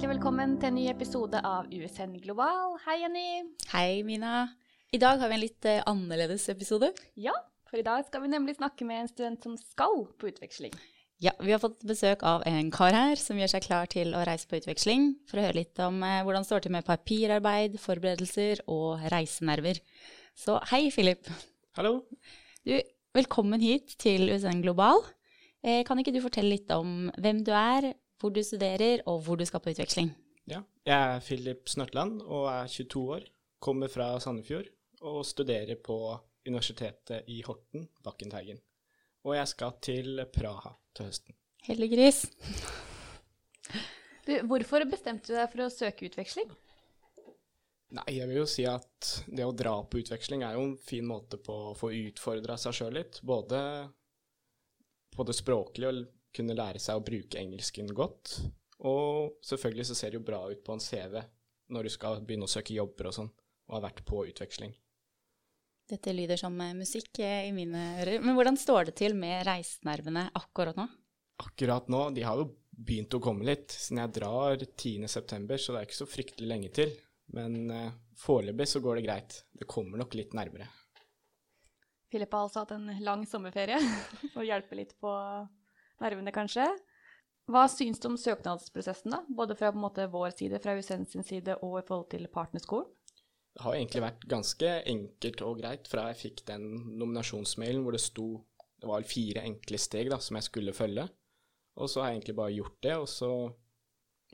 hjertelig velkommen til en ny episode av USN Global. Hei, Jenny. Hei, Mina. I dag har vi en litt uh, annerledes episode. Ja, for i dag skal vi nemlig snakke med en student som skal på utveksling. Ja, vi har fått besøk av en kar her som gjør seg klar til å reise på utveksling, for å høre litt om uh, hvordan det står til med papirarbeid, forberedelser og reisenerver. Så hei, Philip. Hallo. Du, velkommen hit til USN Global. Eh, kan ikke du fortelle litt om hvem du er, hvor du studerer og hvor du skal på utveksling? Ja, jeg er Philip Snørtland og er 22 år. Kommer fra Sandefjord og studerer på Universitetet i Horten, Bakkenteigen. Og jeg skal til Praha til høsten. Heldiggris. Du, hvorfor bestemte du deg for å søke utveksling? Nei, jeg vil jo si at det å dra på utveksling er jo en fin måte på å få utfordra seg sjøl litt. Både på det språklige og kunne lære seg å bruke engelsken godt. Og selvfølgelig så ser det jo bra ut på en CV når du skal begynne å søke jobber og sånn, og har vært på utveksling. Dette lyder som eh, musikk eh, i mine ører. Men hvordan står det til med reisenervene akkurat nå? Akkurat nå, de har jo begynt å komme litt, siden jeg drar 10.9., så det er ikke så fryktelig lenge til. Men eh, foreløpig så går det greit. Det kommer nok litt nærmere. Philip har altså hatt en lang sommerferie og hjelper litt på nervene, kanskje. Hva syns du om søknadsprosessen, da? Både fra måte, vår side, fra USN sin side, og i forhold til partnerskolen? Det har egentlig vært ganske enkelt og greit fra jeg fikk den nominasjonsmailen hvor det sto det var fire enkle steg da, som jeg skulle følge. Og så har jeg egentlig bare gjort det, og så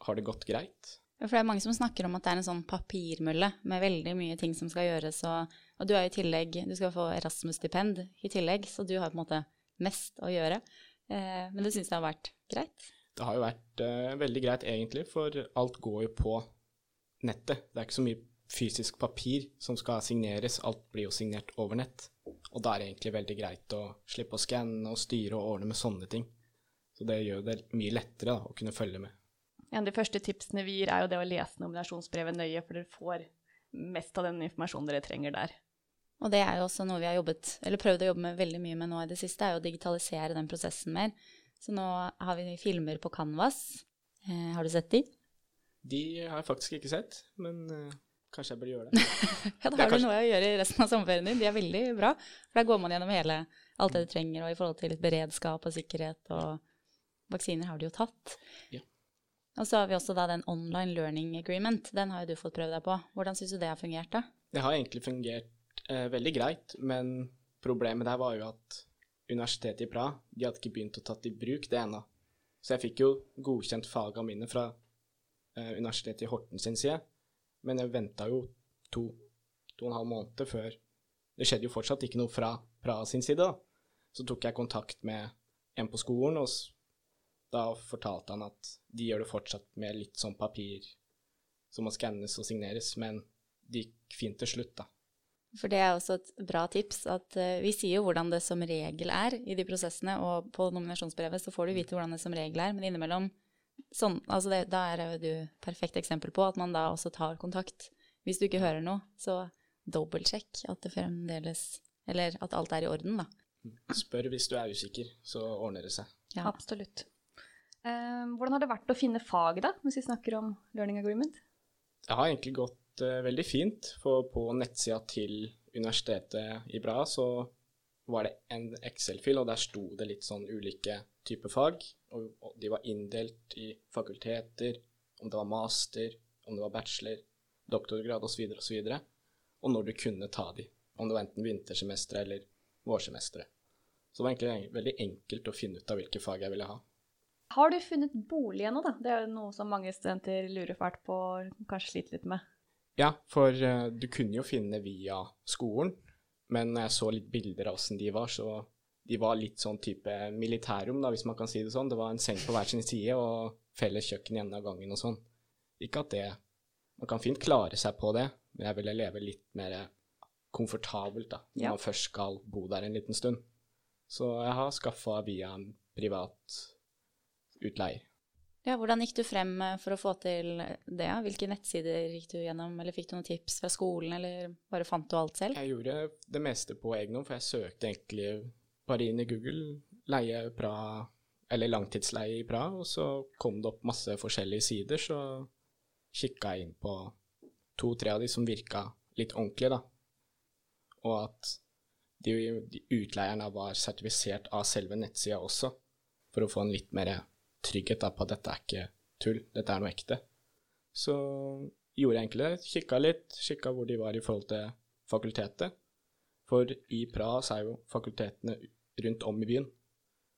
har det gått greit. For det er mange som snakker om at det er en sånn papirmølle med veldig mye ting som skal gjøres, og, og du er i tillegg Du skal få Erasmus-stipend i tillegg, så du har på en måte mest å gjøre. Eh, men du syns det har vært greit? Det har jo vært eh, veldig greit egentlig, for alt går jo på nettet. Det er ikke så mye fysisk papir som skal signeres, alt blir jo signert over nett. Og da er det egentlig veldig greit å slippe å skanne og styre og ordne med sånne ting. Så det gjør det mye lettere da, å kunne følge med. En av de første tipsene vi gir, er jo det å lese nominasjonsbrevet nøye, for dere får mest av den informasjonen dere trenger der. Og det er jo også noe vi har jobbet, eller prøvd å jobbe med veldig mye med nå i det siste, er jo å digitalisere den prosessen mer. Så nå har vi filmer på Canvas. Eh, har du sett de? De har jeg faktisk ikke sett, men eh, kanskje jeg burde gjøre det. ja, da har kanskje... du noe å gjøre i resten av sommerferien din. De er veldig bra. For da går man gjennom hele alt det du trenger, og i forhold til litt beredskap og sikkerhet og vaksiner har du jo tatt. Ja. Og så har vi også da den online learning agreement. Den har jo du fått prøvd deg på. Hvordan syns du det har fungert, da? Det har egentlig fungert eh, veldig greit, men problemet der var jo at universitetet i Praha de hadde ikke begynt å tatt i bruk det ennå. Så jeg fikk jo godkjent fagene mine fra eh, universitetet i Horten sin side, men jeg venta jo to, to og en halv måned før Det skjedde jo fortsatt ikke noe fra Praha sin side, da. Så tok jeg kontakt med en på skolen, og da fortalte han at de gjør det fortsatt med litt sånn papir som må skannes og signeres, men det gikk fint til slutt, da. For det er også et bra tips at uh, vi sier jo hvordan det som regel er i de prosessene, og på nominasjonsbrevet så får du vite hvordan det som regel er, men innimellom sånn, altså det, Da er jo du perfekt eksempel på at man da også tar kontakt. Hvis du ikke hører noe, så dobbeltsjekk at det fremdeles Eller at alt er i orden, da. Spør hvis du er usikker, så ordner det seg. Ja. Absolutt. Uh, hvordan har det vært å finne fag, da, hvis vi snakker om learning agreement? Det har egentlig gått uh, veldig fint, for på nettsida til universitetet i Bra så var det en Excel-fil, og der sto det litt sånn ulike typer fag. Og, og de var inndelt i fakulteter, om det var master, om det var bachelor, doktorgrad osv. osv. Og, og når du kunne ta de. Om det var enten vintersemesteret eller vårsemesteret. Så det var egentlig veldig enkelt å finne ut av hvilke fag jeg ville ha. Har du funnet bolig ennå, da? Det er jo noe som mange studenter lurer fælt på og kanskje sliter litt med. Ja, for uh, du kunne jo finne via skolen, men når jeg så litt bilder av åssen de var, så de var litt sånn type militærrom, da, hvis man kan si det sånn. Det var en seng på hver sin side og felles kjøkken i enden av gangen og sånn. Ikke at det Man kan fint klare seg på det, men jeg ville leve litt mer komfortabelt da, når ja. man først skal bo der en liten stund. Så jeg har skaffa via en privat utleier. Ja, hvordan gikk du frem eh, for å få til det? Hvilke nettsider gikk du gjennom, eller fikk du noen tips fra skolen, eller bare fant du alt selv? Jeg gjorde det meste på egen hånd, for jeg søkte egentlig bare inn i Google leie Praha, eller langtidsleie i Praha, og så kom det opp masse forskjellige sider, så kikka inn på to-tre av de som virka litt ordentlige, da. Og at de, de utleierne var sertifisert av selve nettsida også, for å få en litt mer trygghet da, på at dette er ikke tull, dette er noe ekte. Så gjorde jeg egentlig det. Kikka litt, kikka hvor de var i forhold til fakultetet. For i Praha så er jo fakultetene rundt om i byen.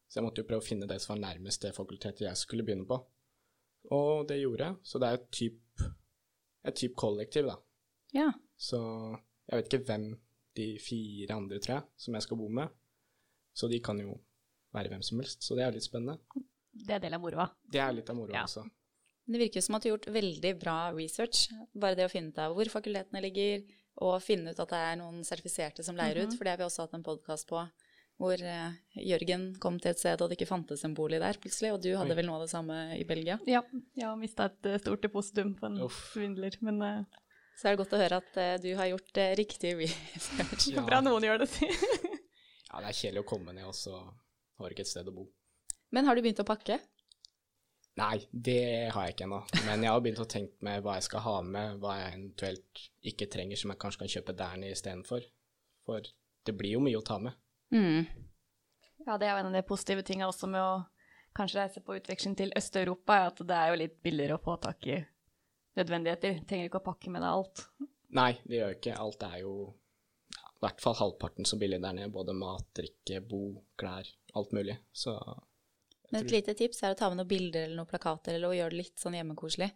Så jeg måtte jo prøve å finne det som var nærmest det fakultetet jeg skulle begynne på. Og det gjorde jeg. Så det er et typ, et typ kollektiv, da. Ja. Så jeg vet ikke hvem de fire andre, tror jeg, som jeg skal bo med. Så de kan jo være hvem som helst. Så det er litt spennende. Det er del av moroa. Det er litt av moroa Ja. også. Det virker som at du har gjort veldig bra research. Bare det å finne ut av hvor fakultetene ligger, og finne ut at det er noen sertifiserte som leier ut. For det har vi også hatt en podkast på hvor eh, Jørgen kom til et sted og det ikke fantes en bolig der plutselig. Og du hadde Oi. vel noe av det samme i Belgia. Ja, jeg har mista et eh, stort depositum på en Uff. svindler, men uh... Så er det godt å høre at uh, du har gjort uh, riktig research. Ja. bra noen gjør det, si. Ja, det er kjedelig å komme ned, og så har du ikke et sted å bo. Men har du begynt å pakke? Nei, det har jeg ikke ennå. Men jeg har begynt å tenke med hva jeg skal ha med, hva jeg eventuelt ikke trenger som jeg kanskje kan kjøpe der nede istedenfor. For det blir jo mye å ta med. Mm. Ja, det er jo en av de positive tinga også med å kanskje reise på utveksling til Øst-Europa, er at det er jo litt billigere å få tak i nødvendigheter. Trenger ikke å pakke med deg alt. Nei, det gjør jeg ikke. Alt er jo i hvert fall halvparten så billig der nede. Både mat, drikke, bo, klær, alt mulig. Så Men et lite tips er å ta med noen bilder eller noen plakater, eller å gjøre det litt sånn hjemmekoselig.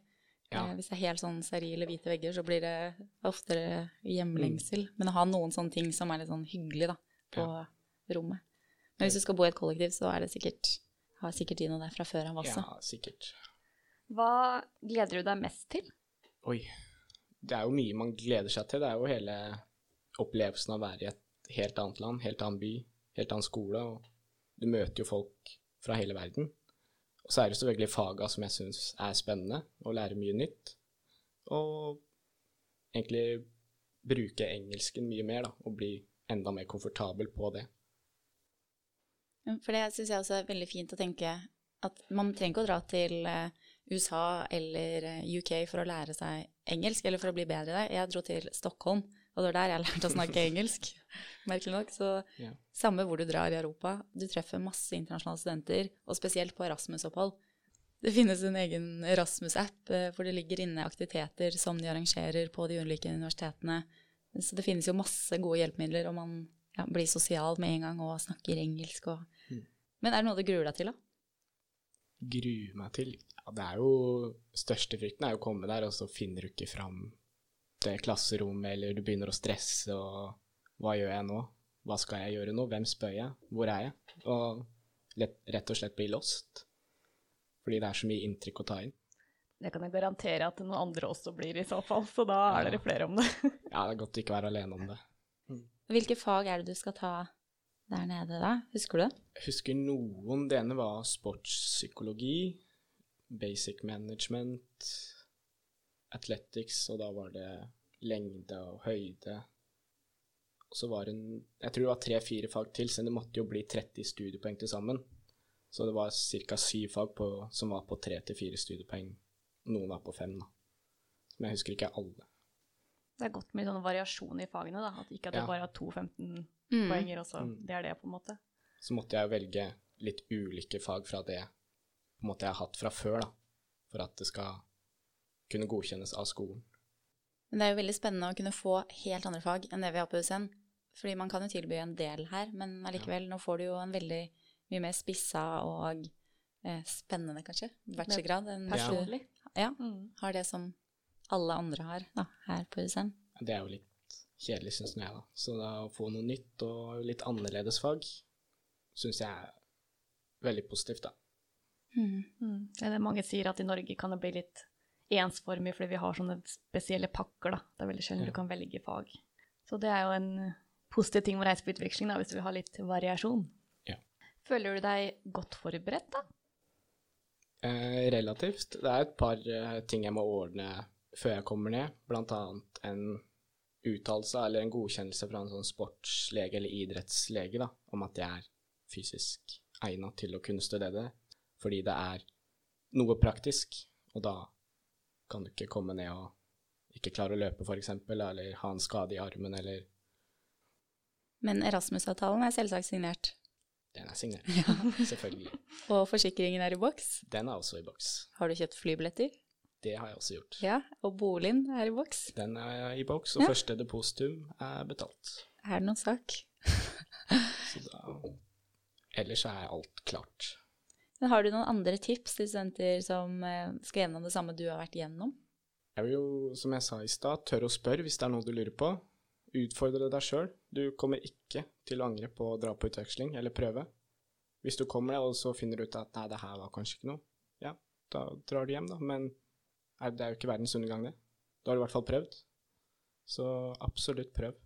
Ja. Eh, Hvis det er helt sånn sterile hvite vegger, så blir det oftere hjemlengsel. Men å ha noen sånne ting som er litt sånn hyggelig da, på rommet. Men hvis du skal bo i et kollektiv, så er det sikkert, har sikkert de noe der fra før av også. ja, sikkert. Hva gleder du deg mest til? Oi. Det er jo mye man gleder seg til. Det er jo hele opplevelsen av å være i et helt annet land, helt annen by, helt annen skole. Og du møter jo folk fra hele verden. Og så er det selvfølgelig faga som jeg syns er spennende, å lære mye nytt. Og egentlig bruke engelsken mye mer, da, og bli enda mer komfortabel på det. For det syns jeg også er veldig fint å tenke at man trenger ikke å dra til eh, USA eller eh, UK for å lære seg engelsk, eller for å bli bedre i det. Jeg dro til Stockholm, og det var der jeg lærte å snakke engelsk, merkelig nok. Så Ja. samme hvor du drar i Europa, du treffer masse internasjonale studenter, og spesielt på Erasmus-opphold. Det finnes en egen Erasmus-app eh, hvor det ligger inne aktiviteter som de arrangerer på de ulike universitetene. Så det finnes jo masse gode hjelpemidler, og man ja, blir sosial med en gang og snakker engelsk. Og... Mm. Men er det noe du gruer deg til, da? Gruer meg til Ja, det er jo Største frykten er jo å komme der, og så finner du ikke fram det klasserommet, eller du begynner å stresse, og hva gjør jeg nå? Hva skal jeg gjøre nå? Hvem spør jeg? Hvor er jeg? Og lett, rett og slett bli lost. Fordi det er så mye inntrykk å ta inn. Det kan jeg garantere at noen andre også blir i så fall, så da er Ja. dere flere om det. Ja, det er godt å ikke være alene om det. Hvilke fag er det du skal ta der nede, da? Husker du det? Jeg husker noen. Det ene var sportspsykologi, basic management, athletics, og da var det lengde og høyde. Og så var hun Jeg tror det var tre-fire fag til, så det måtte jo bli 30 studiepoeng til sammen. Så det var ca. syv fag på, som var på tre til fire studiepoeng. Noen var på fem, da. Men jeg husker ikke alle. Det er godt med sånn variasjon i fagene, da. At ikke at Ja. det bare har to 15 Mm. og så Mm. det er det, på en måte. så måtte jeg velge litt ulike fag fra det på en måte jeg har hatt fra før, da, for at det skal kunne godkjennes av skolen. Men det er jo veldig spennende å kunne få helt andre fag enn det vi har på USN. Fordi man kan jo tilby en del her, men allikevel, nå får du jo en veldig mye mer spissa og eh, spennende, kanskje, bachelorgrad du Personlig. ja, Mm. har det som alle andre har da, her på USN. Det er jo litt kjedelig, syns jeg, da. Så da å få noe nytt og litt annerledes fag syns jeg er veldig positivt, da. Mm. Mm. Det er mange sier, at i Norge kan det bli litt ensformig fordi vi har sånne spesielle pakker, da. Det er veldig sjelden Ja. du kan velge fag. Så det er jo en positiv ting med å reise på utveksling, da, hvis du vil ha litt variasjon. Ja. Føler du deg godt forberedt, da? Eh, relativt. Det er et par eh, ting jeg må ordne før jeg kommer ned, blant annet en uttalelse eller en godkjennelse fra en sånn sportslege eller idrettslege da, om at jeg er fysisk egnet til å kunne studere det, fordi det er noe praktisk, og da kan du ikke komme ned og ikke klare å løpe, f.eks., eller ha en skade i armen, eller Men Erasmus-avtalen er selvsagt signert. Den er signert. Selvfølgelig. Og forsikringen er i boks. Den er også i boks. Har du kjøpt flybilletter? Det har jeg også gjort. Ja. Og boligen er i boks. Den er i boks, og Ja. første depositum er betalt. Er det noen sak? Så da Ellers er alt klart. Men har du noen andre tips til studenter som eh, skal gjennom det samme du har vært gjennom? Jeg vil jo, som jeg sa i stad, tørre å spørre hvis det er noe du lurer på. Utfordre deg sjøl. Du kommer ikke til å angre på å dra på utveksling eller prøve. Hvis du kommer og så finner du ut at nei, det her var kanskje ikke noe, ja, da drar du hjem, da. Men det er jo ikke verdens undergang, det. Da har du i hvert fall prøvd. Så absolutt prøv.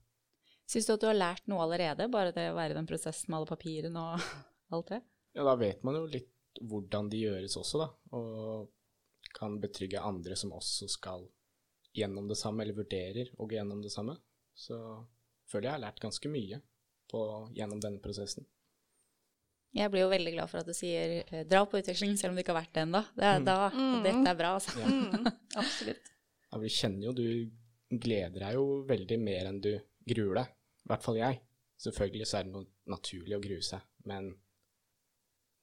Syns du at du har lært noe allerede, bare det å være i den prosessen med alle papirene og alt det? Ja, da vet man jo litt hvordan de gjøres også, da. Og kan betrygge andre som også skal gjennom det samme, eller vurderer å gå gjennom det samme. Så føler jeg har lært ganske mye på, gjennom denne prosessen. Jeg blir jo veldig glad for at du sier eh, dra på utveksling selv om du ikke har vært det ennå. Det, er- Mm. da, Mm. Dette er bra, altså. Ja. Mm, absolutt. Ja, vi kjenner jo du gleder deg jo veldig mer enn du gruer deg. I hvert fall jeg. Selvfølgelig så er det noe naturlig å grue seg, men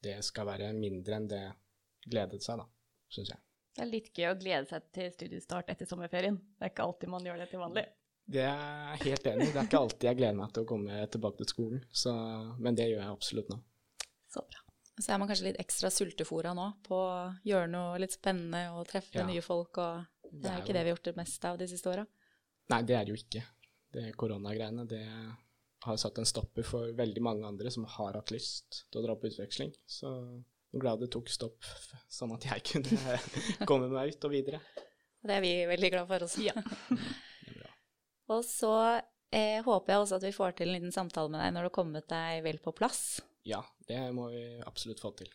det skal være mindre enn det gledet seg, da, syns jeg. Det er litt gøy å glede seg til studiestart etter sommerferien. Det er ikke alltid man gjør det til vanlig. Det er jeg helt enig i. Det er ikke alltid jeg gleder meg til å komme tilbake til skolen, så, men det gjør jeg absolutt nå. Så bra. Så er man kanskje litt ekstra sultefora nå på å gjøre noe litt spennende og treffe Ja. nye folk, og det er jo ikke det vi har gjort det meste av de siste åra. Nei, det er det jo ikke. Det koronagreiene, det har satt en stopper for veldig mange andre som har hatt lyst til å dra på utveksling. Så jeg er glad det tok stopp, sånn at jeg kunne komme meg ut og videre. Det er vi veldig glad for også. Ja. Og så eh, håper jeg også at vi får til en liten samtale med deg når du har kommet deg vel på plass. Ja, det må vi absolutt få til.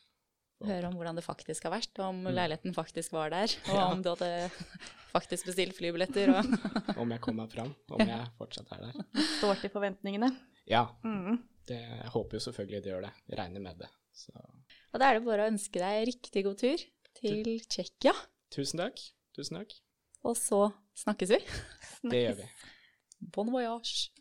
Høre om hvordan det faktisk har vært, om Mm. leiligheten faktisk var der, og Ja. om du hadde faktisk bestilt flybilletter. Og Om jeg kommer meg fram, om jeg fortsatt er der. Står til forventningene. Ja, Mm. det, jeg håper jo selvfølgelig det gjør det. Jeg regner med det. Så Og da er det bare å ønske deg riktig god tur til Tsjekkia. tusen takk. Tusen takk. Og så snakkes vi. Det gjør vi. Bon voyage.